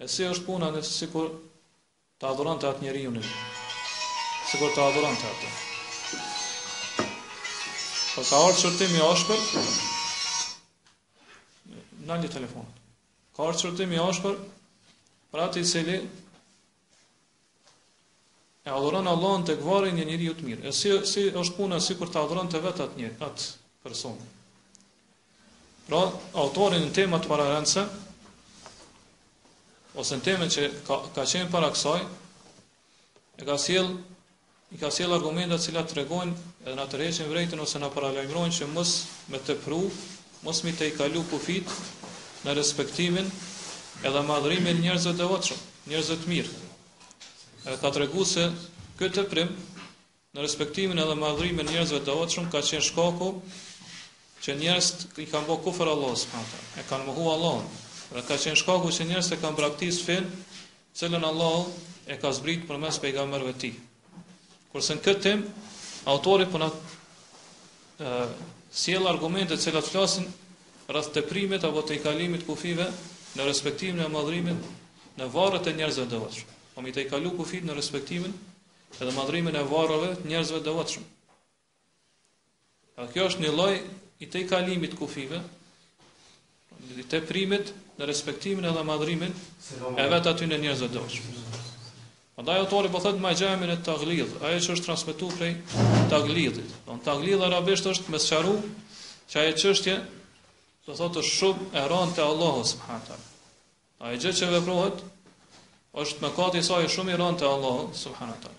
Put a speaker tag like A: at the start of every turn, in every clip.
A: E si është puna sikur ta adhuronte atë njeriun, sikur ta adhuronte atë. Po ka ardh qërtimi ashpër, në një telefon, ka ardh qërtimi ashpër, për atë i cili E adhuron Allahun tek varri i një njeriu të mirë. E si si është puna sikur ta adhuronte vet atë një atë person. Pra, autori në temat pararendëse ose në temën që ka ka qenë para kësaj e ka sjell I ka sjellë argumenta të cilat tregojnë edhe na tërheqin vërejtën ose na paralajmërojnë që mos me tepru, mos m'i tejkalu kufijtë në respektimin edhe madhërimin e njerëzve të devotshëm, njerëzve të mirë. Edhe ka treguar se ky teprim në respektimin edhe madhërimin e njerëzve të devotshëm ka qenë shkaku që njerëzit i kanë bërë kufër Allahut subhanehu, e kanë mohuar Allahun. Dhe ka qenë shkaku që njerëzit e kanë braktisë fen të cilën Allahu e ka zbritur përmes pejgamberëve të tij. Kurse në këtë tim autori po na sjell argumente të cilat flasin rreth teprimit apo tejkalimit të kufive në respektimin e madhrimin në varret e njerëzve të devotshëm. Po m'i tejkalu kufit në respektimin edhe madhrimin e varreve të njerëzve të devotshëm. A kjo është një lloj i tejkalimit të kufijve, i teprimit në respektimin edhe madhrimin e vet atyne njerëzve të devotshëm. Andaj autori po thotë ma xhae minet-taglidh, ajo që është transmetuar prej taglidhit. Domethënë taglidh arabisht është me sqaru që ajo çështje do thotë është shumë e rëndë te Allahu subhanahu wa taala. Ajo gjë që veprohet është mëkati i saj shumë i rëndë te Allahu subhanahu wa taala.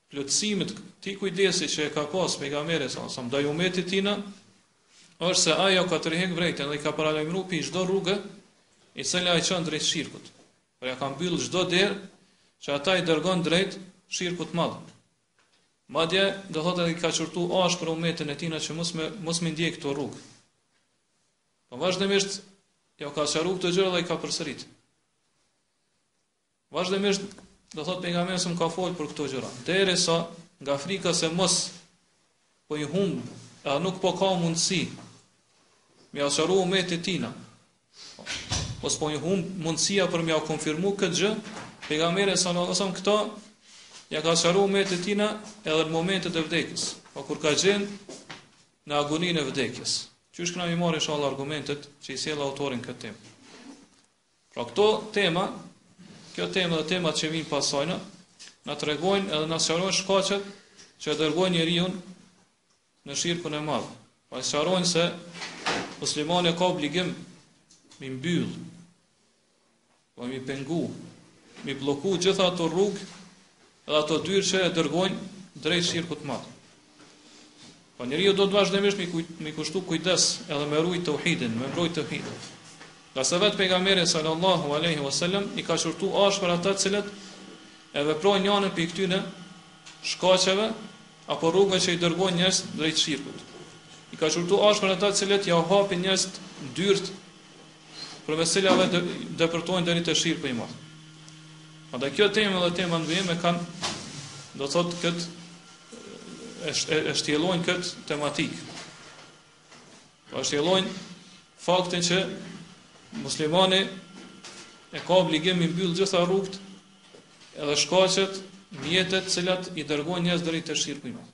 A: plotësimit të këtij kujdesi që e ka pas pejgamberi salallahu alejhi ve selem ndaj umetit tina, është se ai jau ka tërheq vrejtën dhe i ka paralajmëruar pi çdo rrugë e cila i çon drejt shirkut. Por ja ka mbyll çdo derë që ata i dërgon drejt shirkut madh. Madje do thotë edhe i ka çortu ashpër umetin e tina që mos me mos me ndjek këto rrugë. Po vazhdimisht ja ka sqaru këto gjëra dhe i ka përsërit. Vazhdimisht do thot pejgamberi salallahu alejhi ve selem ka fol për këto gjëra. Derisa nga frika se mos po i humb, a nuk po ka mundësi me ia sqaru umetit tina. Mos po i humb mundësia për me ia konfirmu këtë gjë, pejgamberi sallallahu alajhi wasallam këto ja ka sqaru umetit tina edhe në momentet e vdekjes. Po kur ka qen në agoninë e vdekjes. Qysh kena m'i marrë inshallah argumentet që i sjell autori në këtë temë. Pra këto tema, kjo temë dhe temat që vijnë pas sajna, na tregojnë edhe na sqarojnë shkaqet që e dërgojnë njeriun në shirkun e madh. Po na sqarojnë se muslimani e ka obligim mi mbyll, apo mi pengu, mi blloku gjitha ato rrugë Edhe ato dyr që e dërgojnë drejt shirkut të madh. Po njeriu do të vazhdimisht mi, mi kushtu kujdes edhe me rujt teuhidin, me mbrojt teuhidin. Ngase vetë pejgamberi sallallahu aleyhi wasallam i ka qortu ashpër ata të cilët e veprojnë njënën pi këtyne shkaqeve apo rrugëve që i dërgojnë njerëzit drejt shirkut. I ka qortu ashpër ata të cilët ja hapin njerëzve dyrt përmes të cilave depërtojnë deri te shirku i madh. Andaj kjo temë dhe temat në vijim e kanë do të thotë kët e, e, e shtjellojnë kët tematik. Po shtjellojnë faktin që muslimani e ka obligim mi mbyll gjitha rrugët edhe shkaqet, mjetet, të cilat i dërgojnë njerëzit deri te shirku i madh.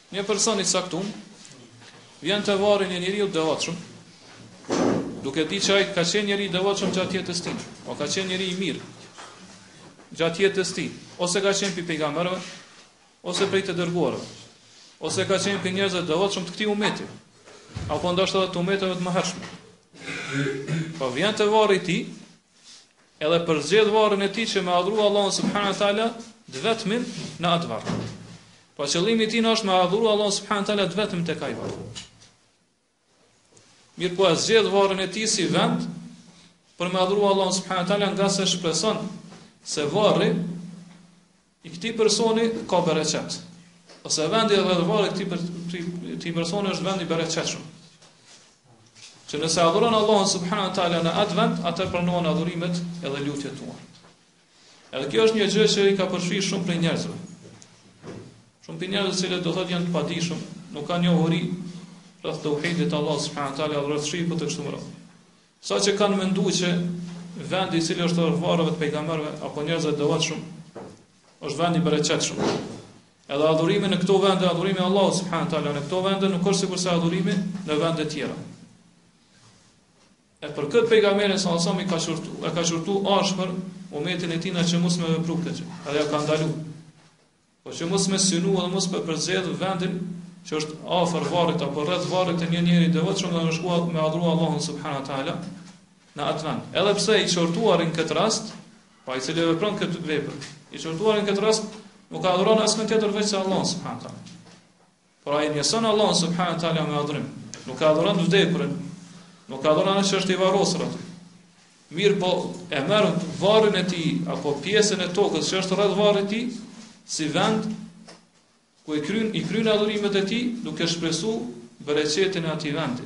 A: Një person i caktun vjen te varri i një njeriu të devotshëm, duke ditë që ai ka qenë njeri i devotshëm gjatë jetës tij, o ka qenë njeri i mirë gjatë jetës tij, ose ka qenë pi pejgamberëve, ose prej të dërguarëve, ose ka qenë pi njerëzve të devotshëm të këtij umeti, apo ndoshta edhe të umeteve të mëhershme. Po vjen te varri i tij, Edhe përzgjedh varrin e tij që me adhuru Allahun subhane wa ta'ala të vetmin në atë varr. Pra qëllimi i tina është me adhuru Allahun subhane wa ta'ala të vetmin tek ai varr. Mirëpo e zgjedh varrin e tij si vend për me adhuru Allahun subhane wa ta'ala ngase shpreson se varri I këtij personi ka bereqet. Ose vendi edhe varri i këtij këtij personi është vend i bereqetshëm. Që nëse adhuron Allahun subhanahu wa taala në atë vend, atëherë pranohen adhurimet edhe lutjet tua. Edhe kjo është një gjë që i ka përfshirë shumë prej njerëzve. Shumë prej njerëzve të cilët do thotë janë të padijshëm, nuk kanë njohuri rreth tauhidit të Allahut subhanahu wa taala, rreth shirkut e kështu me radhë. Saqë kanë mendu që vendi i cili është afër varreve të pejgamberve apo njerëzve të devotshëm, është vend i bereqetshëm. Edhe adhurimi në këto vende, adhurimi i Allahut subhanë tala, në këto vende nuk është sikurse adhurimi në vende tjera. E për këtë pejgamberi salallahu alejhi ve selem i ka qortu, e ka qortu ashpër umetin e tina që mos me vepru këtë gjë, edhe ja ka ndalu. Po që mos me synu edhe mos me përzgjedh vendin që është afër varrit apo rreth varrit të një njeriu të devotshëm dhe me shku aty me adhuru Allahun subhanahu wa taala në atë vend. Edhe pse i qortuari në këtë rast, po ai i cili e vepron këtë vepër, i qortuari në këtë rast nuk e adhuron askënd tjetër veçse Allahun subhanahu wa taala. Por ai njëson Allahun subhanahu wa taala me adhurim. Nuk e adhuron të vdekurin, nuk e adhuron atë që është i varrosur aty. Mirëpo e merr varrin e tij apo pjesën e tokës që është rreth varrit të tij si vend ku e kryen i kryen adhurimet e tij duke shpresu bereqetin e atij vendi.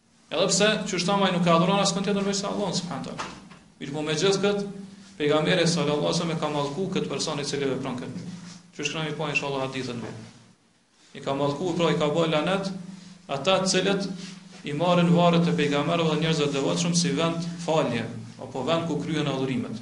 A: Edhe pse siç thamë ai nuk e adhuron askënd tjetër veçse Allahun subhanahu teala. Mirpo megjithëkëtë pejgamberi sallallahu alajhi wasallam e ka mallku këtë person i cili vepron këtë. Ju shkruani po inshallah hadithin. I ka mallku pra i ka bë lanet ata të cilët i marrin varret e pejgamberëve dhe njerëzve të devotshëm si vend falje apo vend ku kryhen adhurimet.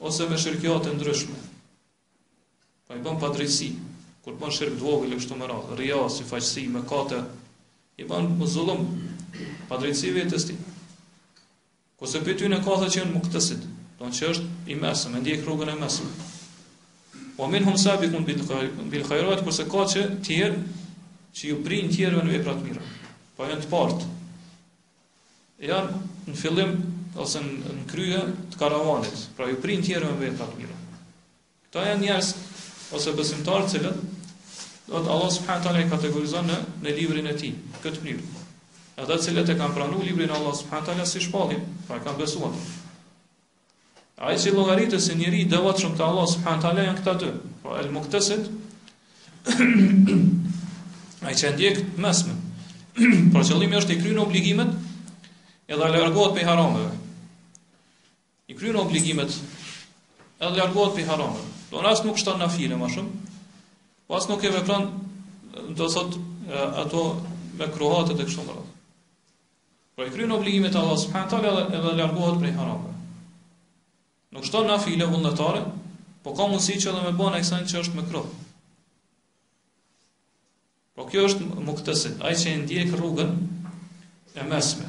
A: ose me shirkiat e ndryshme. Po i bën padrejtësi, kur bën shirk të vogël kështu me radhë, rija, syfaqësi, mëkate, i bën zullum padrejtësi vetes tij. Kurse prej tyre ka të që janë muktesid, do thotë që është i mesëm, e ndjek rrugën e mesme. Ue minhum sabikun bil khajrat, kurse ka të tjerë, që ju prinë tjerëve në vepra të mira. Pra janë të parët. Janë në fillim ose në krye të karavanit, pra ju prinë tjerëve me vepra të mira. Këta janë njerëz ose besimtarë të cilët do thotë Allah subhanahu taala i kategorizon në në librin e tij, këtë mënyrë. Ata të cilët e kanë pranu librin e Allah subhanahu taala si shpallje, pra e kanë besu. Ai që llogaritet si njeri i devotshëm te Allahu subhanahu wa taala janë këta dy. Pra el muktesid ai që ndjek të mesme. pra qëllimi është i kryen obligimet edhe largohet prej harameve. I kryen obligimet edhe largohet prej harameve. Do thotë nuk shton nafile më shumë. Po as nuk e vepron do thot ato mekruhatet e kështu me radhë. Pra i kryen obligimet ndaj Allahut subhanahu teala dhe edhe largohet prej harameve. Nuk shton nafile vullnetare, po ka mundësi që edhe me bën atë që është mekruh. Po kjo është muktesid, ai që e ndjek rrugën e mesme.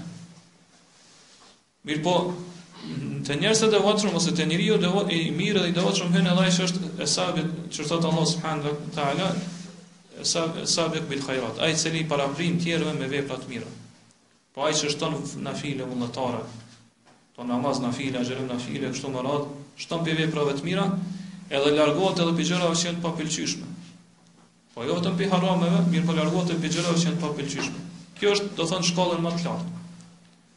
A: Mirëpo, te njerëzit e devotshëm, ose te njeriu i mirë dhe i devotshëm, hyn edhe që është es sabik, që thotë Allah subhanahu wa ta'ala, Sabiq bil khairat, ai i cili i paraprin tjerëve me vepra të mira. Po ai që shton nafile vullnetare, po namaz nafile, agjërim nafile, kështu me radhë, shton prej veprave të mira, edhe largohet edhe prej gjërave që janë të papëlqyeshme. Po jo vetëm prej harameve, mirëpo largohet edhe prej gjërave që janë të papëlqyeshme. Kjo është, do thotë, shkalla më e lartë.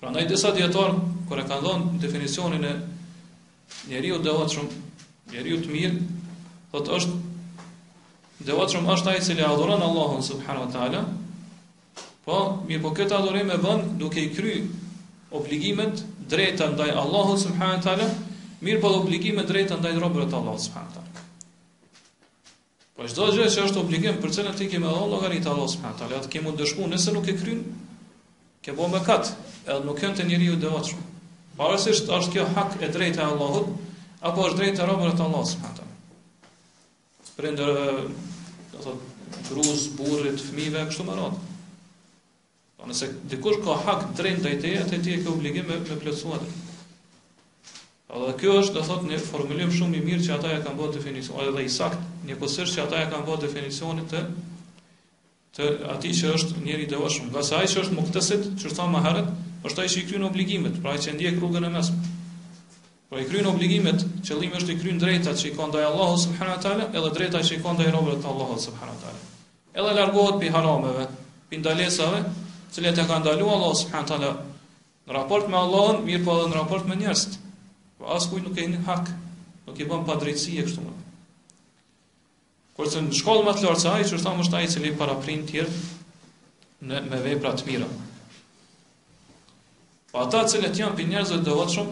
A: Prandaj disa dijetarë kur e kanë dhënë definicionin e njeriut të devotshëm, njeriut të mirë, thotë i devotshëm është ai i cili adhuron Allahun subhanahu wa taala, po mirëpo këtë adhurim e bën duke i kry obligimet drejta ndaj Allahut subhanahu wa taala, mirëpo obligimet drejta ndaj robërve të Allahut subhanahu wa taala. Po çdo gjë që është obligim për cilën ti ke me dhënë llogari te Allahu subhanahu teala, atë ke me u dëshmu nëse nuk e kryen, ke bën mëkat, edhe nuk je ti njeri i devotshëm. Pavarësisht është kjo hak e drejtë e Allahut apo është drejta e robërve të Allahut subhanahu teala. Prindërve, do thotë, grus, burrit, fëmijëve, kështu me radhë. Po nëse dikush ka hak të drejtë ndaj teje, atë ti e ke obligim me me plotësuar. Edhe kjo është do thotë një formulim shumë i mirë që ata ia kanë bërë definicion, edhe i saktë, njëkohësisht që ata e kanë bërë definicionin të të atij që është njeri i devotshëm. Ndërsa ai që është muktesid, që thamë herët, është ai që i kryen obligimet, pra ai që ndjek rrugën e mesme. Pra i kryen obligimet, qëllimi është i kryen drejtat që i ka ndaj Allahut subhanahu wa taala, edhe drejtat që i ka ndaj robërve të Allahut subhanahu wa taala. Edhe largohet pi harameve, pi ndalesave, të cilat i ka ndaluar Allahu subhanahu wa taala në raport me Allahun, mirëpo edhe në raport me njerëzit. Po askujt nuk i hyn në hak, nuk i bën padrejtësi e kështu me. Kurse në shkallë më të lartë se ai, që është është ai i cili paraprin të tjerëve me vepra të mira. Po ata që vetë janë pi njerëzve të devotshëm,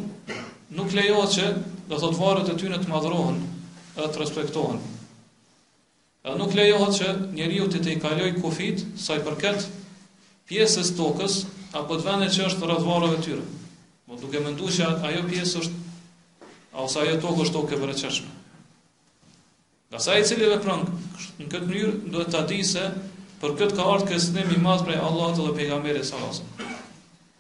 A: nuk lejohet që do thot varret e tyre të madhrohen dhe të respektohen. Dhe nuk lejohet që njeriu të tejkalojë kufijtë sa i përket pjesës tokës apo të vendit që është rreth varreve të tyre. Po duke menduar se ajo pjesë është ose ajo tokë është tokë e bereqetshme. Ngase ai i cili vepron në këtë mënyrë, duhet ta dijë se për këtë ka ardhur kërcënim i madh prej Allahut dhe pejgamberit sallallahu alajhi wasallam.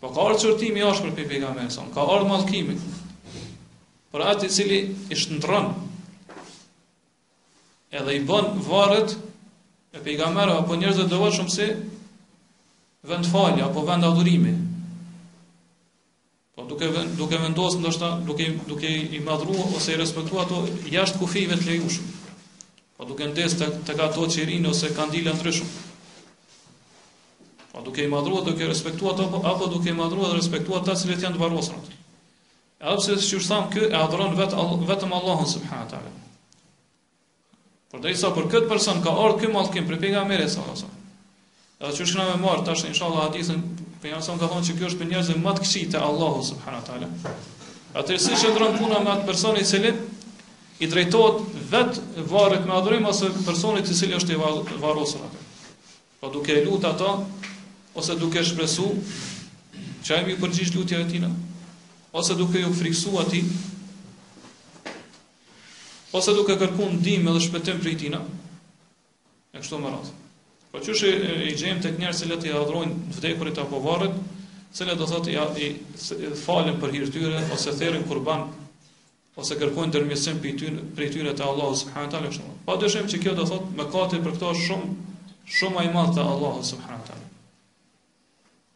A: Po ka ardhë qortimi i ashpër pi pejgamberit sa, ka ardhë mallkimi, për atë i cili i shndërron, edhe i bën varret e pejgamberëve, apo njerëzve të devotshëm si vend falje, apo vend adhurimi. Po duke duke vendosur ndoshta duke duke i madhruar ose i respektuar ato jashtë kufijve të lejushëm. Po duke ndezë te, tek ato qirinj ose kandila të ndryshëm. Po duke i madhruar duke i respektuar ato apo duke i madhruar dhe respektuar ata që janë të varrosur. Edhe pse siç thamë ky e adhuron vetë vetëm Allahun subhanahu teala. Por derisa për këtë person ka ardhur ky mallkim pi pejgamberit sa ose. Edhe qysh kemi me marr tash inshallah hadithin pejgamberi ka thonë se ky është pi njerëzve më të këqij te Allahu subhanahu wa taala. Atëherë si qëndron puna me atë person i cili i drejtohet vet varrit me adhurim ose personit i cili është i varrosur aty. Po duke lut ato ose duke shpresu që ai me iu përgjigj lutjeve të tina ose duke ju friksu atij ose duke kërku ndihmë dhe shpëtim prej tina, e kështu me radhë. Po qysh i gjejmë tek njerëz cilët i adhurojnë të vdekurit apo varret, cilët do thotë i, i, i falen për hir tyre, ose therin kurban, ose kërkojnë ndërmjetësim prej tyre, prej tyre te Allahu subhanahu taala, kështu më. Pa dyshim që kjo do thotë mëkati për këto shumë, shumë ma i madh te Allahu subhanahu wa taala.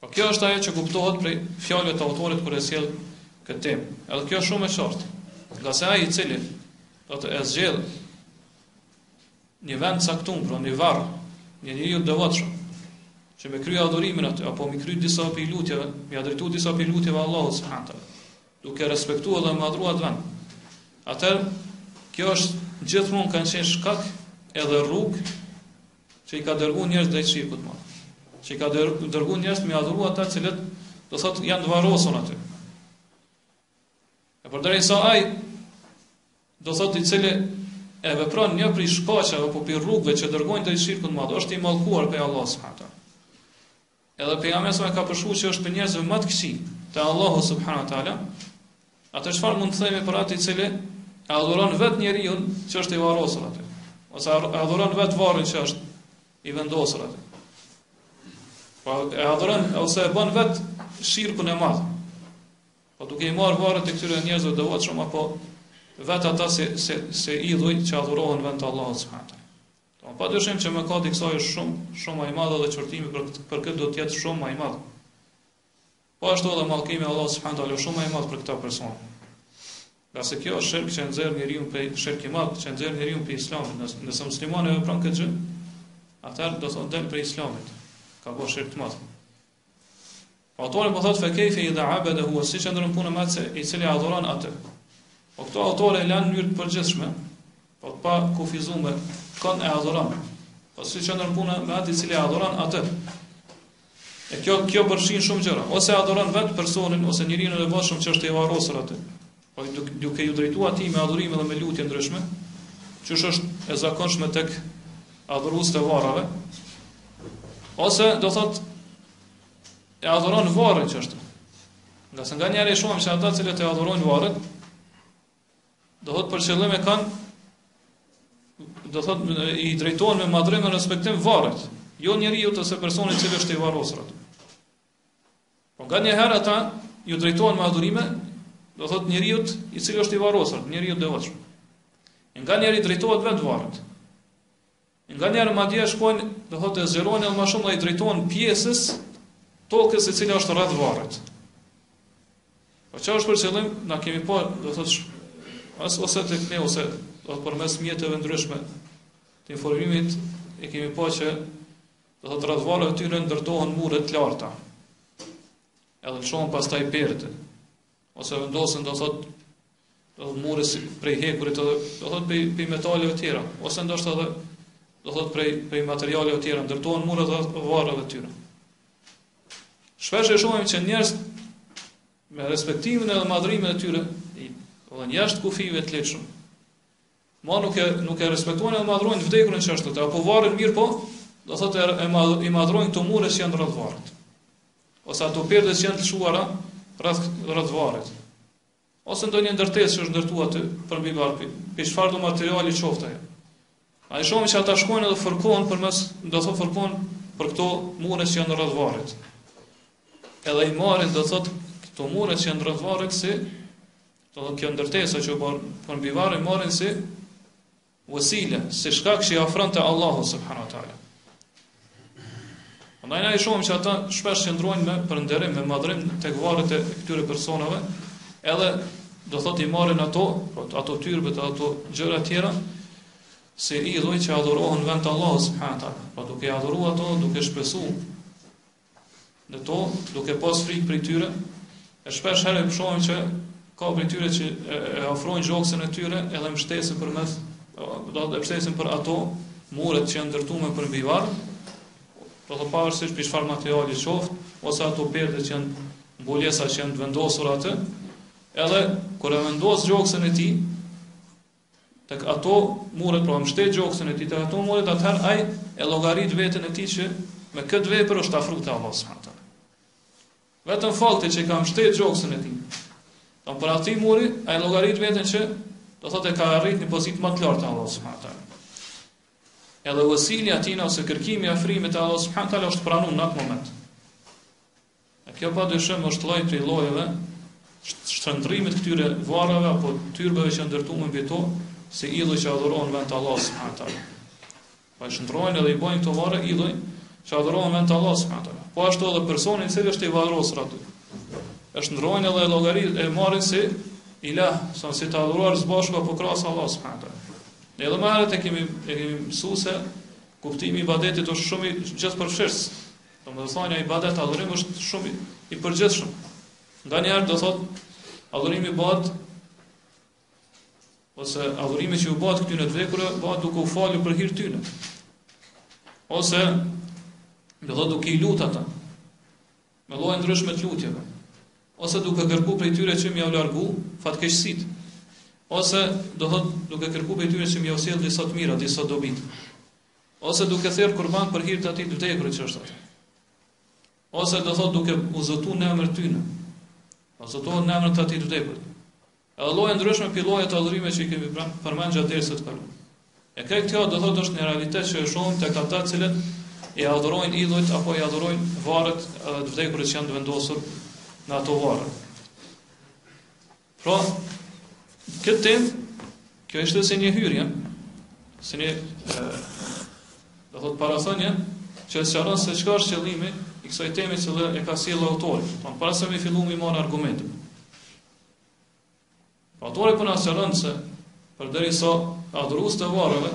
A: Po kjo është ajo që kuptohet prej fjalëve të autorit kur e sjell këtë temë. Edhe kjo është shumë e qartë. Ngase ai i cili do ta zgjedh një vend caktuar, pra një varr, një njeriu të devotshëm, që me krye adhurimin aty apo me krye disa prej lutjeve, me drejtu disa prej lutjeve Allahut subhanahu taala, duke respektuar dhe madhruar vendin, atëherë kjo është gjithmonë ka qenë shkak edhe rrugë Që i ka dërguar njerëz drejt shirkut madh. Që i ka dërguar njerëz me adhuru ata të cilët do thotë janë të varrosur aty. E përderisa ai do thotë i cili e vepron një prej shkaqeve apo prej rrugëve që dërgojnë drejt shirkut madh, është i mallkuar prej Allahut subhanahu Edhe Pejgamberi e ka përshkruar që është prej njerëzve më të këqij te Allahu subhanahu wa taala. Atëherë çfarë mund të themi për atë i cili e adhuron vetë njeriun që është i varrosur aty, ose e adhuron vetë varrin që është i vendosur aty. Po e adhuron ose e bën vetë shirkun e madh. Po duke i marrë varret e këtyre njerëzve të devotshëm apo vetë ata si si si idhuj që adhurohen vend të Allahut subhanahu Padyshim që mëkati i kësaj është shumë, shumë më i madh dhe qortimi për këtë, për këtë do të jetë shumë më i madh. Po ashtu edhe mallkimi i Allahut subhanahu taala shumë më i madh për këta persona. Ngase kjo është shirk që nxjerr njeriun prej, shirk i madh, që nxjerr njeriun prej islamit. Nëse, nëse muslimani e vepron këtë gjë, atëherë do të thotë del prej islamit. Ka bërë shirk të madh. Po autori po thotë fekejfe idha abedehu, si qëndron puna me, i cili adhuron atë. Po këto autori e lanë njërë të përgjithshme, po të pa kufizume, kënë e adhuron. Po si që ndërën punë më atë i cili adhuron atë. E kjo, kjo përshin shumë gjëra. Ose adhuron vetë personin, ose njëri në lëvashëm që është i varosër atë. duke iu drejtuar atij me adhurime dhe me lutje ndryshme, qysh është e zakonshme tek adhuruesit e varrave, ose do thot e adhuron varrin që është. Ngase nganjëherë e shohim që ata cilët e adhurojnë varrin, do thot për qëllim e kanë, do thot i drejtohen me madhërim e respektim varrit, jo njeriut ose personit cili është i varrosur aty. Po nganjëherë ata ju drejtohen me adhurime, do thot njeriut i cili është i varrosur, njeriut të devotshëm. E nganjëherë i drejtohen vetë varrit. E nganjëherë madje shkojnë, do thot e zgjerojnë edhe ma shumë dhe i drejtohen pjesës tokës e cila është rreth varrit. Po çfarë është për qëllim? Na kemi pa, do thot as ose të kthej ose do thot përmes mjeteve ndryshme të informimit e kemi pa që Do thotë rreth varreve tyre ndërtohen mure të larta. Edhe lëshohen pastaj perde. Ose vendosen do thotë do thotë mure si prej hekurit edhe do thotë prej prej metaleve të tjera, ose ndoshta edhe do thotë prej prej materialeve të tjera ndërtohen muret e varreve të tyre. Shpesh e shohim që njerëz me respektimin edhe madhrimin e tyre, dalin jashtë kufijve të lejueshëm. Ma nuk e nuk e respektojnë e madhrojnë të vdekurin që është aty apo varrin mirëpo, do thotë e, i madhrojnë këto mure që janë rreth varrit. Ose ato perde që janë të lshuara rreth rreth varrit. Ose ndonjë ndërtesë që është ndërtuar aty përmbi varrin, për çfarëdo materiali qoftë ajo. E i shohim që ata shkojnë edhe fërkohen përmes, do thotë fërkohen për këto mure që janë rreth varrit. Edhe i marrin do thotë këto mure që janë rreth varrit si Do thotë kjo ndërtesa që u bë përmbi varrin marrin si vesile, si shkak që i afron te Allahu subhanahu wa taala. Andaj na i shohim që ata shpesh qëndrojnë me përnderim, me madhrim tek varret e këtyre personave, edhe do thotë i marrin ato, pra ato tyrbet ato gjëra të tjera, si idhuj që adhurohen vend të Allahu subhanahu wa taala. Pra duke adhuruar ato, duke shpresuar në to, duke pas frikë prej tyre, e shpeshherë e shohim që ka prej tyre që e afrojnë gjoksin e tyre edhe mbështesin përmes, do thot mbështesin për ato muret që janë ndërtume përmbi varr, do thot pavarësisht prej çfarë materiali qoftë, ose ato perdet që janë mbulesa që janë të vendosur aty, edhe kur e vendos gjoksin e tij, tek ato muret, pra mshtet gjoksin e tij tek ato muret, atëherë ai e llogarit veten e tij që me këtë vepër është afru te Allahu subhanahu wa taala. Vetëm fakti që ka mshtet gjoksin e tij, do për atë muri ai llogarit veten që do thotë ka arrit në pozitë më të lartë te Allahu subhanahu wa taala. Edhe vesilja e tina ose kërkimi i afrimit te Allahu subhanahu wa taala është pranuar në atë moment. Kjo padyshim është lloj prej llojeve shndrrimit këtyre varreve apo tyrbeve që ndërtohen mbi to si idhuj që adhurohen vend të Allahut subhanahu teala. Pra shndrrojnë edhe i bojnë këto varre idhuj që adhurohen vend të Allahut subhanahu teala. Po ashtu edhe personi i cili është i varrosur aty. E shndrrojnë edhe llogari e marrin si ilah, son si të adhuruar së bashku apo krahas Allahut subhanahu teala. Ne edhe më herët e kemi e kemi mësuar se kuptimi i ibadetit është shumë i gjithëpërfshirës. Domethënia e ibadet adhurim është shumë i përgjithshëm. Nganjëherë do thotë adhurimi bëhet ose adhurimi që u bëhet këtyre të vdekurve bëhet duke u falur për hir tyne. Ose do thotë duke i lut ata. Me lloje ndryshme të lutjeve. Ose duke kërku prej tyre që me u largu fatkeqësit. Ose do thotë duke kërku prej tyre që me u sjell disa të mira, disa dobi. Ose duke ther kurban për hir të atij të vdekurit që është aty. Ose do thotë duke u zotuar në emër tyne. Po zotohet në emër të atij të vdekurit. Edhe lloje ndryshme pi llojeve të adhurimeve që i kemi përmend gjatë derseve të kaluara. E kjo kjo do thotë është një realitet që e shohim tek ata të cilët i adhurojnë idhujt apo i adhurojnë varret të vdekurit që janë të vendosur në ato varre. Pra, kjo temë, kjo ishte si një hyrje, si një, do thot parathënje, që e sëqaron se qka është qëllimi i kësaj teme që e ka sjell autori, pra, para se me fillu mi marrë argumentet. Pra, autori po na sqaron se, përderisa adhurus të varreve,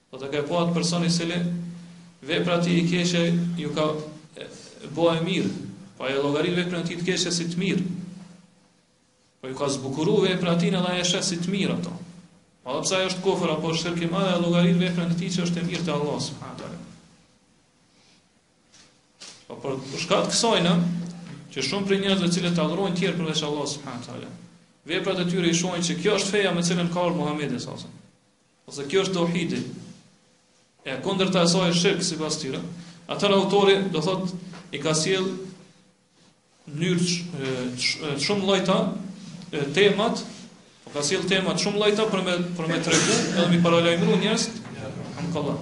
A: Po si te ai personi i cili vepra e tij e keqe ju ka bë e mirë, po ai llogarit veprën e tij të keqe si të mirë. Po ju ka zbukuruar vepra e tij edhe ai e sheh si të mirë ato. Po edhe pse ajo është kufër apo është shirk i madh, ai llogarit veprën e tij që është e mirë te Allah subhanahu wa taala. Po për shkak të kësaj, që shumë prej njerëzve të cilët adhurojnë tjerë përveç Allah subhanahu wa taala. Veprat e tyre i shohin se kjo është feja me cilën ka ardhur Muhamedi sallallahu alaihi wasallam. Ose kjo është tauhidi. E kundërta e saj është shirk sipas tyre. Atëra autori do thot i ka sjell në mënyrë të shumëllojta temat, po ka sjell tema të shumëllojta për me për me tregu edhe mi paralajmëru njerëz, rahimehullah.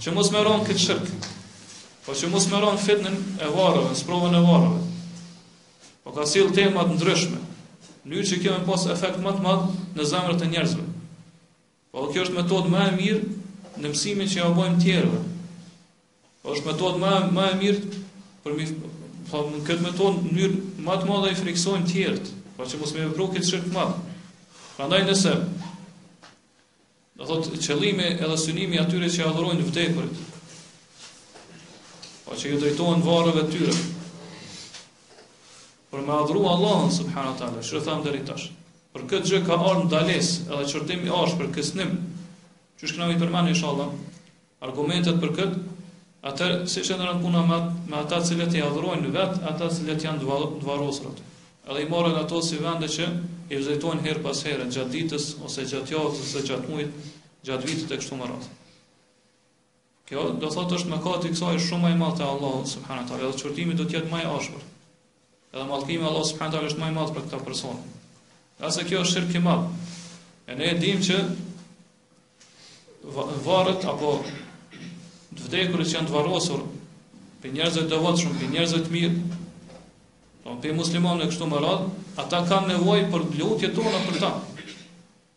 A: Që mos me ra n'këtë shirk. Po që mos me ra n'fitnën e varreve, n'sprovën e varreve. Po ka sjell tema të ndryshme, në mënyrë që kjo me pas efekt ma të madh në zemrat e njerëzve. Po kjo është metodë ma e mirë në mësimin që ja u bëjmë tjerëve. Po është metodë ma ma e mirë për mi po në këtë metodë në mënyrë ma të madhe i friksojmë tjerët, pra që mos me vepru këtë shirk të madh. Prandaj nëse Do thotë qëllimi edhe synimi i atyre që adhurojnë vdekurit. Po që ju drejtohen varreve të tyre. Për me adhuru Allahun subhanahu wa taala, siç tham deri tash. Për këtë gjë ka ardhur ndales, edhe çortim i ashpër, kërcënim. Siç kena me i përmend inshallah. Argumentet për këtë, Atëherë, si qëndron puna me me ata të cilët i adhurojnë vetë ata të cilët janë të varrosur, edhe i marrin ato si vende që i vizitojnë herë pas here, gjatë ditës ose gjatë javës ose gjatë muajit, gjatë vitit e kështu me radhë. Kjo do thotë është mëkati i kësaj shumë më i madh te Allahu subhanahu wa taala, edhe qortimi do të jetë më i ashpër. Edhe mallkimi i Allahut subhanahu taala është më i madh për këta persona. Ngase kjo është shirk i madh. E ne e dimë që varret apo të vdekurit që janë të varrosur prej njerëzve të devotshëm, prej njerëzve të mirë, po prej muslimanëve e kështu me radhë, ata kanë nevojë për lutjet tona për ta.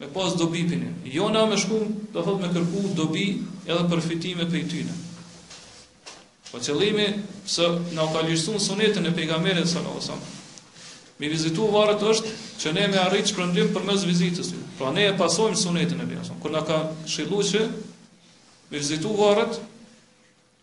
A: Me pas dobi prej neve. Jo na me shku do thot me kërku dobi edhe përfitime prej tyne. Po qëllimi pse na ka ligjësu në sunetin e pejgamberit alejhi selam, mi vizitu varret është që ne me arrit shpërblim përmes vizitës. Pra ne e pasojmë sunetin e pejgamberit, kur na ka këshillu që mi vizitu varët,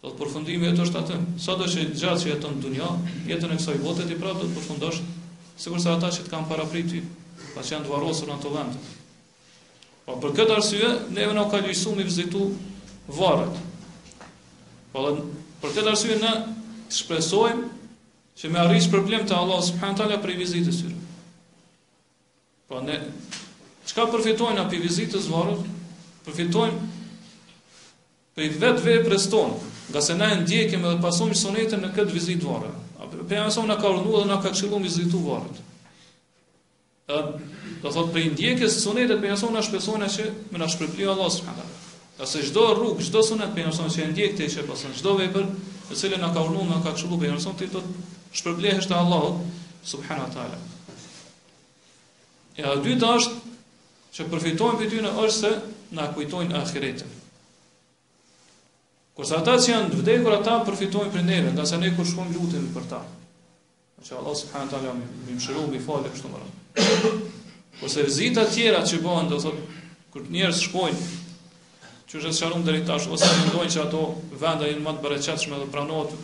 A: Do thotë përfundimi jot është aty. Sado që gjatë që jeton në dunja, jetën e kësaj bote ti prapë do të përfundosh sikurse ata që të kanë paraprirë ty, po që janë të varrosur në ato vende. Po për këtë arsye neve na ka ligjësuar me vizitu varret. Po dhe për këtë arsye ne shpresojmë që me arrit shpërblim te Allahu subhanahu taala për vizitën e tyre. Po ne çka përfitojmë prej vizitës varreve? Përfitojmë Prej vetë veprës tonë, ngase na e ndjekim edhe pasojmë sunetin në këtë vizitë varre. Pejgamberi a.s. na ka urdhëruar dhe na ka këshilluar me vizitu varret. Ë, do thotë prej ndjekjes së sunetit pejgamberit a.s. na shpresojmë që me na shpërblye Allahu subhanahu wa taala. Ngase çdo rrugë, çdo sunet i pejgamberit a.s. që e ndjek ti që pason çdo vepër, e cila na ka urdhëruar, na ka këshilluar pejgamberi a.s. ti do të shpërblehesh te Allahu subhanahu wa taala. E e dyta është që përfitojmë prej tyne është se na kujtojnë ahiretin. Kurse ata që janë të vdekur, ata përfitojnë prej neve, ngase ne kur shkojmë lutemi për ta. Në që Allahu subhanahu taala mi, mi mëshiru, mi falë, kështu me radhë. Kurse vizita tjera që bëhen, do thotë, kur njerëz shkojnë, Qysh është sqaruar deri tash, ose a mendojnë që ato vende janë më të bereqetshme dhe pranohet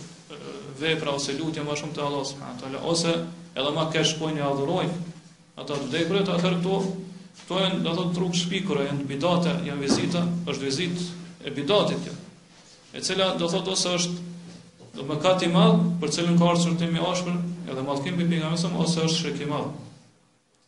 A: vepra ose lutja më shumë te Allahu subhanahu wa taala, ose edhe më keq shkojnë e adhurojnë ata të vdekur, atë atëherë këto këto janë do të thotë të shpikura, janë bidate, janë vizita, është vizitë e bidatit kjo. E cila do thotë ose është do mëkat i madh, për cilën ka ardhur qortimi i ashpër, edhe mallkim prej pejgamberit ose është shirk i madh.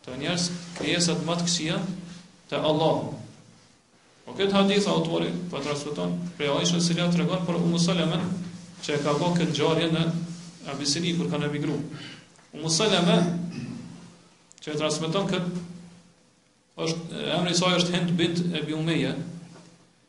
A: Këto njerëz krijesat më të këqija te Allahu. Po këtë hadith autori po transmeton prej Aishës r.a. tregon për Umu Salama që e ka parë këtë ngjarje në Abisini kur kanë emigruar. Umu Salama që e transmeton këtë është emri i saj është Hind bint Ebi Umeja.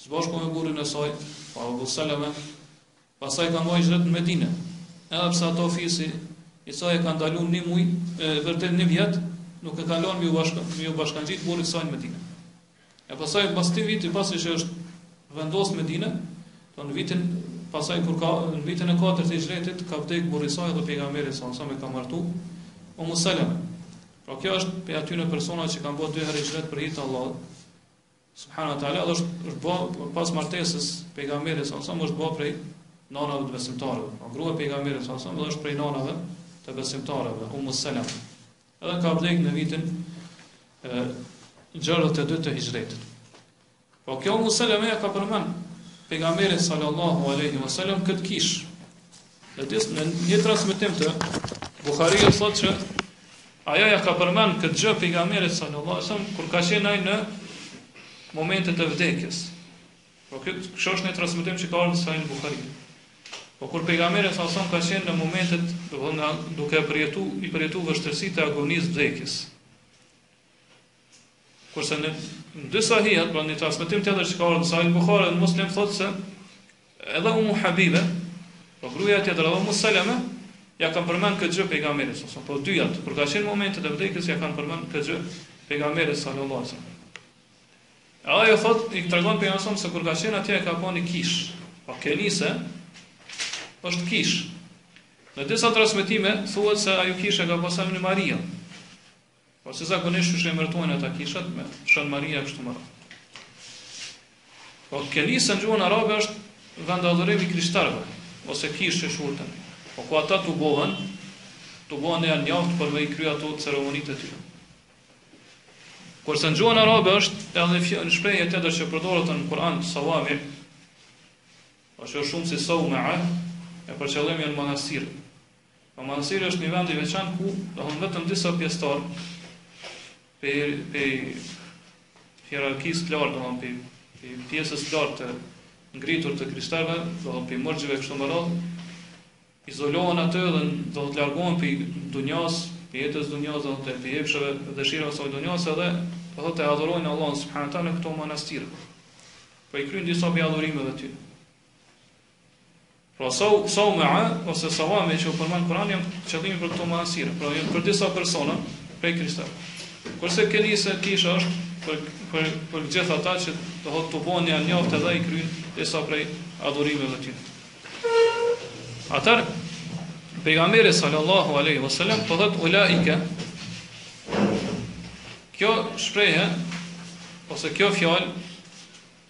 A: së bashku me burrin e saj, pra Abu Seleme, pastaj ka ba hijret në Medinë, edhe pse ato fisi i saj e ka ndaluar një muj, e vërtet një vjet, nuk e ka lënë me u bashkë, me u bashkangjit burrit të saj në Medinë. E pastaj pas këtij viti pasi që është vendos në Medinë, do në vitin pasaj kur ka në vitin e katërt të hijretit ka vdek burri i saj dhe pejgamberi s.a.s. e ka martu Ummu Seleme. Pra kjo është prej atyne personave që kanë bërë dy herë hijret për hir të Allahut. Subhanahu wa ta'ala edhe është bë pas martesës pejgamberit s.a.s. është bë prej nënave të besimtarëve. Pra grua e pejgamberit s.a.s. është prej nënave të besimtarëve, Ummu Seleme. Edhe ka vdek në vitin e 62 të Hijretit. Po kjo Ummu Seleme ja ka përmend pejgamberit sallallahu alaihi wasallam këtë kishë. Në dis në një transmetim të Buhariut thotë që ajo ja ka përmend këtë gjë pejgamberit sallallahu alajhi wasallam kur ka qenë ai në momentet e vdekjes. Po kjo është një transmetim që ka ardhur në Sahih Buhari. Po kur pejgamberi sallallahu alajhi wasallam ka qenë në momentet, domethanë duke përjetu, i përjetu vështirësitë e agonisë vdekjes. Kurse në dy sahihat, pra një transmetim tjetër që ka ardhur në Sahih Buhari dhe Muslim thotë se edhe Umu Habibe, po gruaja tjetër edhe Umu Seleme, ja kanë përmend këtë gjë pejgamberit s.a.s., po dyjat, kur ka qenë momentet e vdekjes ja kanë përmend këtë gjë pejgamberit sallallahu alajhi wasallam. Ajo thotë, i tregon pejgamberit se kur ka qenë atje ka pa një kishë, pra po kenise, është kishë. Në disa transmetime thuhet se ajo kisha ka pas emnin Maria. Po se zakonisht kështu i emërtojnë ata kishat me Shën Maria kështu me radhë. Po kenisa në gjuhën arabe është vend adhurimi i krishterëve ose kishë shkurt. Po ku ata tubohen, tubohen njani njaftë për me i kry ato ceremonitë e tyre. Kurse në gjuhën arabe është edhe kjo, një shprehje tjetër që përdoret në Kur'an, sawami, o që është shumësi i sawma, e për qëllim janë manastiret. Manastiri është një vend i veçantë ku domthon vetëm disa pjesëtarë prej prej hierarkisë të lartë, domthon prej prej pjesës të lartë të ngritur të krishterëve, domthon prej murgjive kështu me radhë, izolohen aty dhe domthon largohen prej dunjas, prej jetës dunjas, domthon prej epsheve, dëshirave të dunjas edhe domthon adhurojnë Allahun subhanahu teala në këto manastire. Po i kryen disa prej adhurimeve aty. Pra Sawma'a ose Sawami që u përmend n'Kur'an janë qëllimi për këto manastire, pra janë për disa persona prej krishterëve. Kurse kenise kisha është për për për gjithë ata që domthon tubohen janë njoftë edhe i kryen disa prej adhurimeve të tyre. Atëherë pejgamberi sallallahu alaihi wasallam po thot ulaika kjo shprehje ose kjo fjalë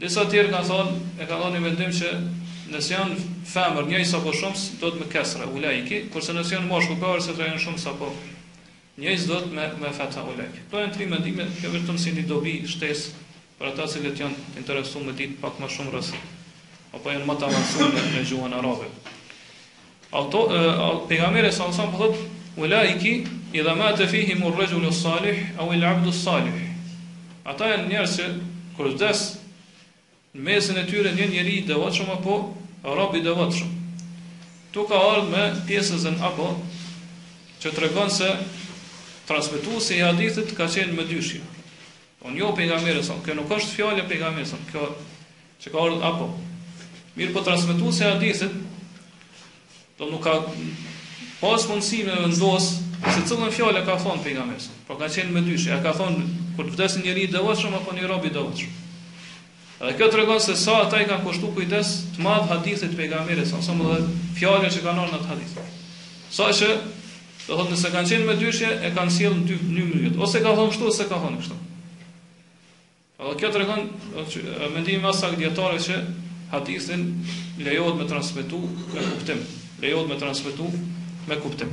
A: Disa të tjerë kanë thonë, e kanë thonë një mendim që nëse janë femër njëjës apo shumës do të jetë me kesre, ulaiki, kurse nëse janë mashkull pavarësisht a janë shumës apo njëjës do të jetë me fetha ulaike. Këto janë tri mendime, kjo vetëm si një dobi shtesë për ata që janë të interesuar me ditë pak më shumë rreth apo janë më të avancuar në gjuhën arabe. Auto, Pejgamberi sallallahu alaihi wasallam po thotë, Ulaiki idha mate fihim ar-rajul as-salih aw al-abd as-salih. Ata janë njerëz që kur vdes në mesin e tyre një njeri i devotshëm apo rob i devotshëm. Këtu ka ardhur me pjesëzën apo që tregon se transmetuesi i hadithit ka qenë mëdyshje. Jo, jo pejgamberi sa, kjo nuk është fjalë e pejgamberit sa, kjo që ka ardhur apo. Mirë po transmetuesi i hadithit do nuk ka pas mundësi me vendos se cilën fjalë ka thon pejgamberi. Po pra ka qenë mëdyshje, a ka thon kur të vdes njeri i devotshëm apo një rob i devotshëm. Dhe kjo tregon se sa ata i kanë kushtuar kujdes të madh hadithit të pejgamberit sa sa më dhe fjalëve që kanë ardhur në atë hadith. Sa që do thotë nëse kanë qenë mëdyshje e kanë sjellë në dy mënyrë. Ose ka thonë kështu ose ka thonë kështu. Edhe kjo tregon mendimi më i saktë i dijetarëve që hadithin lejohet me transmetu me kuptim. Lejohet me transmetu me kuptim.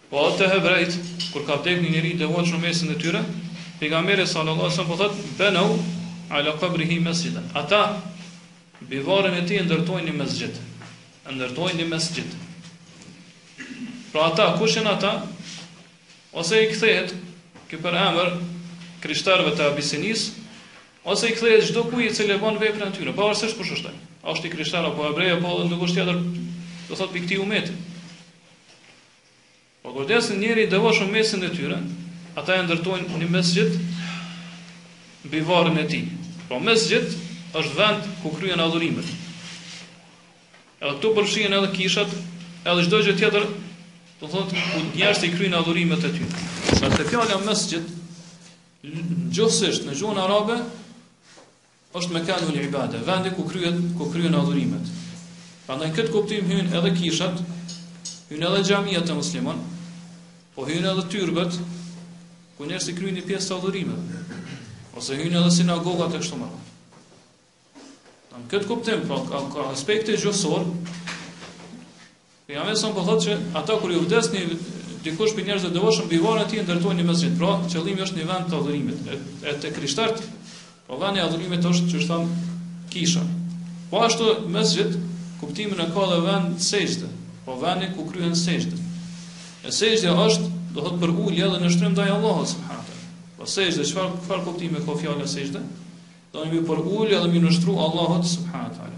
A: Po te hebrejt kur ka vdek një njeri i devotshëm në mesin e tyre, pejgamberi sallallahu alaihi wasallam po thot banu ala qabrihi masjida. Ata mbi varrin e tij ndërtojnë një mesxhit. Ndërtojnë një mesxhit. Pra ata kush janë ata? Ose i kthehet ky përemër krishterëve të Abisinis, ose i kthehet çdo kujt i cili bën veprën e tyre, pavarësisht kush është ai. A është i krishterë apo hebre apo edhe ndokush tjetër, do thot prej këtij umetit. Po kur vdes një njeri i devotshëm në mesin e tyre, ata e ndërtojnë një mesxhit mbi varrin e tij. Pra mesxhit është vend ku kryen adhurimet. Edhe këtu përfshihen edhe kishat, edhe çdo gjë tjetër, do thotë ku njerëzit i kryejnë adhurimet e tyre. Sepse fjala mesxhit, gjuhësisht në gjuhën arabe Është mekanu l-ibade, vendi ku kryhet, ku kryhen adhurimet. Prandaj në këtë kuptim hyjnë edhe kishat, hyjnë edhe xhamiat e muslimanëve, hyjnë edhe tyrbet, ku njerëzit kryejnë një pjesë të adhurimeve. Ose hyjnë edhe sinagogat e kështu me radhë. Në këtë kuptim, pra, ka, ka aspektin gjuhësor, Pejgamberi sa po thotë që ata kur ju vdes ndokush prej njerëzve të devotshëm mbi varrin e tij ndërtojnë një mesxhid. Pra, qëllimi është një vend të adhurimit. E, e te krishterët, pra po vendi i adhurimit është që thon kisha. Po ashtu mesxhid kuptimin e ka dhe vend sexhde, po vendi ku kryhet sexhde. E sexhdja është, do thot përulje dhe nënshtrim ndaj Allahut subhanahu wa taala. Po sexhde çfarë çfarë kuptimi ka fjala sexhde? Do të thotë përulje dhe m'iu nënshtru Allahut subhanahu wa taala.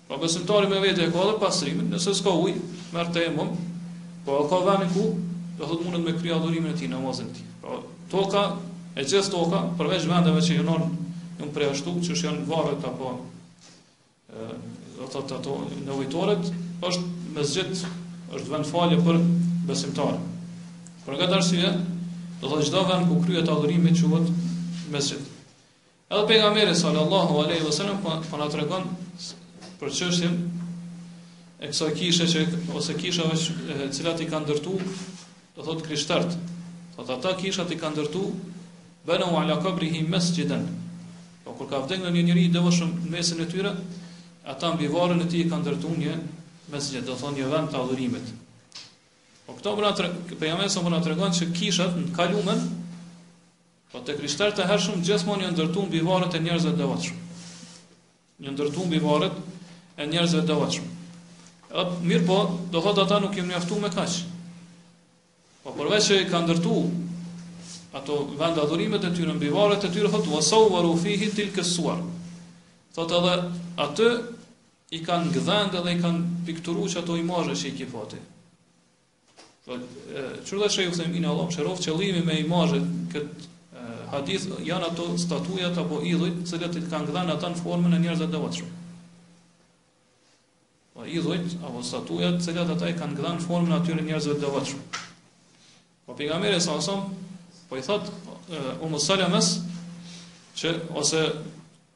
A: Po besimtari me vete e ka dhe pastrimin, nëse s'ka ujë, merr tejemum, po e ka vendin ku do thotë mundet me krye adhurimin e tij, namazin e tij. Pra, toka, e gjithë toka, përveç vendeve që janë janë përjashtu, që është janë varret apo ë do thotë ato nevojtoret, është mesxhid, është vend falje për besimtarë. Për këtë arsye, do thotë çdo vend ku kryhet adhurimi quhet mesxhid. Edhe pejgamberi sallallahu alaihi wasallam po, po na tregon për çështjen e kësaj kishe që ose kishave që cilat i kanë ndërtu, do thot krishtert. Po ata kishat i kanë ndërtu banu ala qabrihi masjidan. Po kur ka vdekur një njeri i devotshëm në mesin e tyre, ata mbi varrin e tij kanë ndërtu një mesxhid, do thot një vend të adhurimit. Po këtu pra tre, pejgamberi sa po na tregon se kishat në t'kalumen Po te krishter të hershëm gjithmonë janë ndërtuar mbi varret e njerëzve të devotshëm. Janë ndërtuar mbi varret e njerëzve të devotshëm. Ë mirëpo, do thotë ata nuk janë mjaftuar me kaq. Po përveç se kanë ndërtuar ato vende adhurimet e tyre mbi varret e tyre thotë wasawwaru fihi tilka suwar. Thotë edhe aty i kanë gdhendë dhe i kanë pikturuar ato imazhe që i ke pa ti. Qe tha Shejh Uthejmini, Allahu e mëshiroft, qëllimi me imazhet në këtë hadith janë ato statujat apo idhujt të cilët i kanë gdhendë ata në formën e njerëzve të devotshëm. Po pra, idhujt apo statujat të cilat ata i kanë gdhendë në formën e atyre njerëzve të devotshëm. Po pejgamberi sa sa po i thot Umu Salames që ose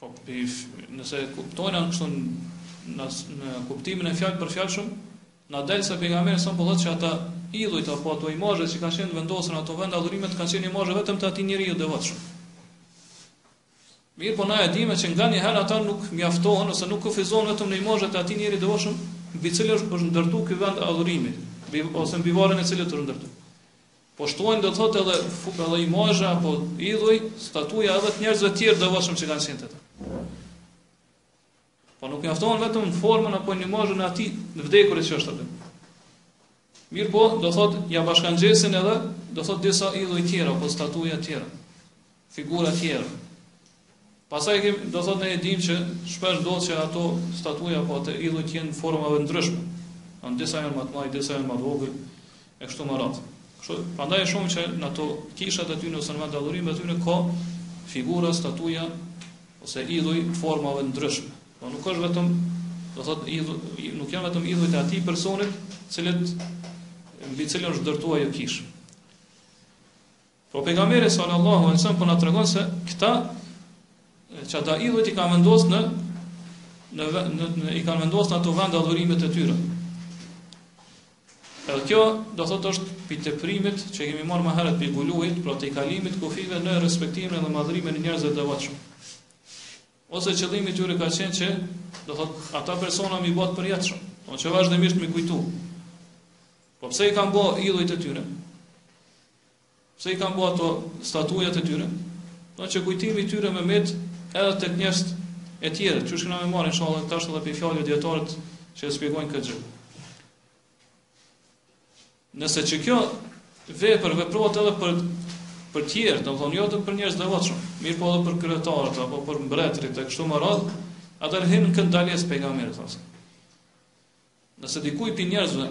A: Po pif, nëse e kuptojna kështu në në kuptimin e fjalë për fjalshëm, na del se pejgamberi sa po thotë që ata idhujt apo ato imazhe që kanë qenë vendosur në ato vende adhurimet kanë qenë imazhe vetëm të atij njeriu të devotshëm. Mirëpo na e dime që nganjëherë ata nuk mjaftohen ose nuk kufizohen vetëm në imazhet e atij njeri të devotshëm, mbi cilin është ndërtu ky vend adhurimi, ose mbi varrin e cilit është ndërtu. Po shtojnë do të thotë edhe edhe imazhe apo idhuj, statuja edhe të njerëzve të tjerë devotshëm që kanë qenë te ta. Po nuk mjaftohen vetëm në formën apo në imazhin e atij të vdekurit që është aty. Mirëpo, do thot, ja bashkëngjesin edhe, do thot, disa idhuj tjera, apo statuja tjera. figura tjera. Pastaj kemi, do thotë ne e dimë që shpesh ndodh që ato statuja apo ato idhujt janë formave të ndryshme. Në disa janë më të mëdha, disa janë më të vogël e kështu me radhë. Kështu, prandaj është shumë që në ato kishat e tyre ose në vend adhurime aty në ka figura, statuja ose idhuj të formave të ndryshme. Po nuk është vetëm, do thotë idhuj, nuk janë vetëm idhujt e atij personit, të cilët mbi cilën është ndërtuar ajo kishë. Por pejgamberi sallallahu alaihi wasallam po na tregon se këta që ata idhujt i kanë vendosur në në, në, në i kanë vendosur ato vend adhurimet e tyre. Edhe kjo do thotë është pi teprimit që kemi marrë më herët pi gulluit, pra të kalimit kufive në respektimin dhe madhërimin e njerëzve të devotshëm. Ose qëllimi i tyre ka qenë që do thotë ata persona me i bo të përjetshëm, do thotë që vazhdimisht me i kujtu. Po pse i kanë bo idhujt e tyre? Pse i kanë bo ato statujat e tyre? Thonë që kujtimi i tyre me met edhe tek njerëzit e tjerë, qysh kena me marrë inshallah tash edhe prej fjalëve dijetarët që e shpjegojnë këtë gjë. Nëse që kjo vepër veprohet edhe për për të tjerë, domthonë jo vetëm për njerëz të devotshëm, mirëpo edhe për kryetarët apo për mbretërit e kështu me radhë, atëherë hin në këtë ndalesë pejgamberit thonë. Nëse dikujt i njerëzve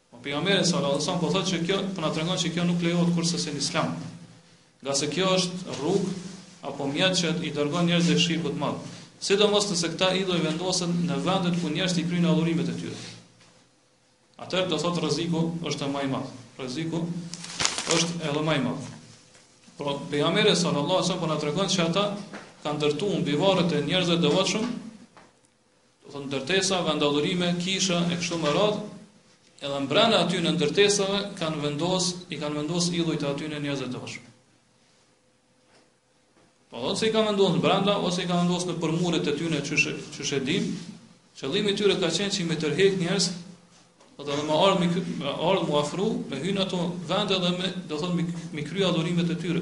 A: Por Pejgamberi sallallahu alaihi wasallam po thotë që kjo po na tregon që kjo nuk lejohet kurrsesi në Islam. Ngase kjo është rrugë apo mjet që i dërgon njerëzit drejt shirkut të madh. Sidomos nëse këta idhuj vendosen në vendet ku njerëzit i kryejnë adhurimet e tyre. Atëherë do thotë rreziku është më i madh. Rreziku është edhe më i madh. Por Pejgamberi sallallahu alaihi wasallam po na tregon se ata kanë ndërtuar mbi varret e njerëzve devotshëm do thotë ndërtesa, vendadhurime, kisha e kështu me radhë, edhe mbrenda atyne ndërtesave kanë vendos, i kanë vendos idhujt e atyne njerëzve të devotshëm. Po do thotë ose i kanë vendos në brenda, ose i kanë vendos në nëpër muret e tyne që shë, që shë dim, qëllimi tyre ka qenë që i me tërhek njerëz, do të dhe me ardhë me, me, ardhë, me afru, me hynë ato vende dhe me, do të dhe me, me kry adhurimet e tyre.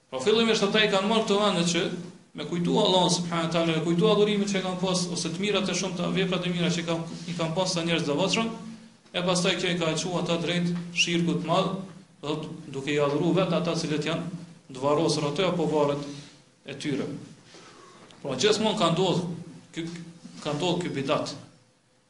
A: Po fillimisht ata i kanë marrë këto vende që me kujtu Allahun subhanahu wa taala, me kujtu adhurimin që kanë pas ose të mirat e shumta, veprat e mira që kanë i kanë pas ata njerëz të devotshëm, e pastaj kjo i ka çu ata drejt shirkut të madh, do thot duke i adhuru vetë ata të cilët janë të varrosur aty apo varret e tyre. Pra gjithmonë ka ndodh ky ka ndodh ky bidat.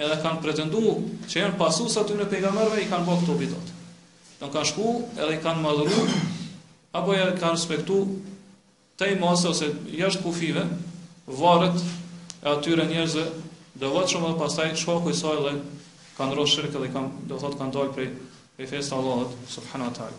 A: Edhe kanë pretendu që janë pasues të atyne pejgamberve, i kanë bo këto bidate. Do thotë kanë shku edhe i kanë madhëru, apo e kanë respektu tej mase ose jashtë kufive, varret e atyre njerëzve të devotshëm dhe pastaj shkaku i saj dhe kanë ra n'shirk dhe kanë, do thotë kanë dalë prej, prej fesë së Allahut, subhanahu wa taala.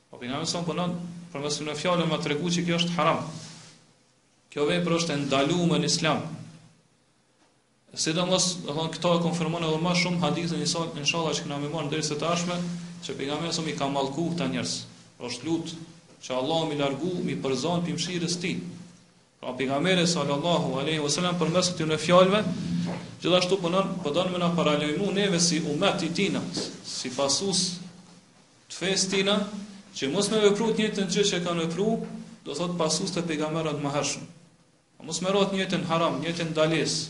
A: Pejgamberi sa po na përmes kësaj fjale me tregu që kjo është haram. Kjo vepër është e ndaluar në Islam. Sidomos, do thonë këtë e konfirmon edhe më shumë hadithi inshallah që kena me marrë nderi së tashmi, që pejgamberi sa i ka mallku këta njerëz. Është lut që Allahu me i largu, me i përzon pi mshirës tij. Pra Pejgamberi sallallahu alejhi ve selam përmes këtyre fjalëve gjithashtu po na po don me na paralajmu neve si umet i tina, si pasues të fesë tina, që mos me vepru të njëjtën gjë që kanë vepru, do thot pasues të pejgamberëve të mëhershëm. Mos me ra n't njëjtën haram, njëjtën ndalesë,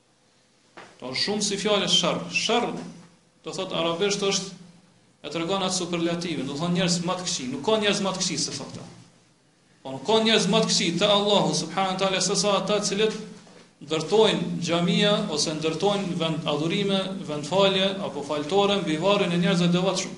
A: Po shumë si fjalë sherr. Sherr do thot arabisht është e tregon atë superlative, do thon njerëz më të këqij, nuk ka njerëz më të këqij se sa ata. Po nuk ka njerëz më të këqij te Allahu subhanahu teala se sa ata të cilët ndërtojnë xhamia ose ndërtojnë vend adhurime, vend falje apo faltore mbi varrin e njerëzve të devotshëm.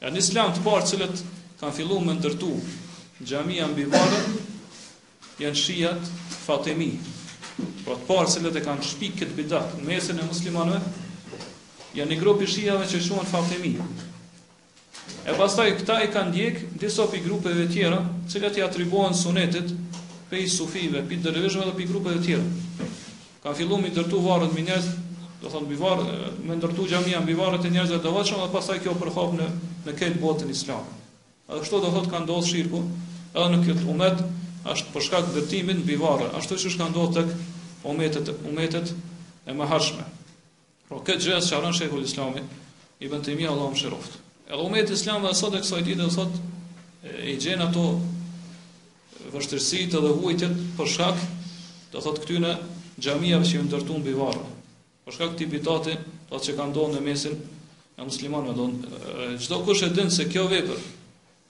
A: Ja në Islam të parë të cilët kanë fillu me ndërtu xhamia mbi varre janë shijat Fatimi. Pra të parë të cilët e kanë shpik këtë bidat në mesin e muslimanëve janë një grup i shijave që quhen Fatimi. E pastaj këta i kanë ndjek disa pi grupeve tjera, të cilat i atribuohen sunetit, pi sufive, pi dervishëve dhe pi grupeve tjera. Kanë fillu mi ndërtu varret mbi njerëz, do thot mbi varr, me ndërtu xhamia mbi varret e njerëzve të devotshëm dhe pastaj kjo u përhap në në krejt botën islame. Edhe kështu do thot ka ndodh shirku edhe në këtë umet, është për shkak ndërtimit mbi varre, ashtu siç ka ndodh tek umetet umetet e mëhershme. Pra këtë gjë e sqaron Sheikhul Islami Ibn Taymija Allahu mëshiroft. Edhe umeti islam dhe sot e kësaj dite do thot i gjen ato vështirësitë dhe vuajtjet për shkak do thot këtyre xhamive që janë ndërtuar mbi varre. Për shkak të bidateve, do thot që kanë ndodhur në mesin e muslimanëve, don çdokush e din se kjo vepër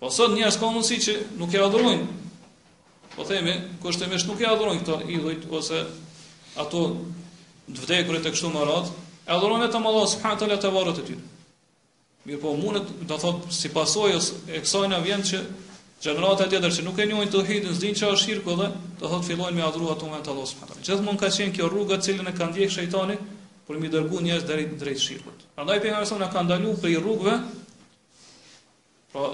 A: Po sot njerëz ka mundësi që nuk e adhurojnë. Po themi, kushtimisht nuk e adhurojnë këta idhujt ose ata të vdekurit e kështu me radhë, e adhurojnë vetëm Allah subhanahu teala te varret e tyre. Mirë po mundet, do thot si pasojë e kësaj na vjen një gjeneratë tjetër që nuk e njohin tauhidin, s'din çfarë është shirku dhe do thot fillojnë me adhuru ata me Allah subhanahu teala. Gjithmonë ka qenë kjo rruga të cilën e ka ndjek shejtani për mi dërgu njerëz deri drejt shirkut. Prandaj pejgamberi sa na ka ndaluar prej rrugëve Pra,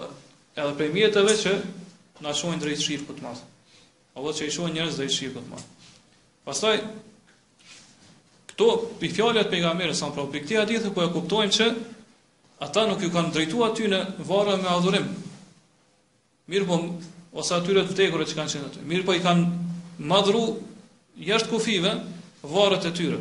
A: edhe prej mjeteve që na çojnë drejt shirkut të madh. Apo që i çojnë njerëz drejt shirkut të madh. Pastaj këto pi fjalët pejgamberit sa pra pi këtij hadithi po e kuptojmë që ata nuk ju kanë drejtuar atyne varreve me adhurim. Mirë po ose atyre të vdekurve që kanë qenë aty. Mirë po i kanë madhru jashtë kufive varret e tyre.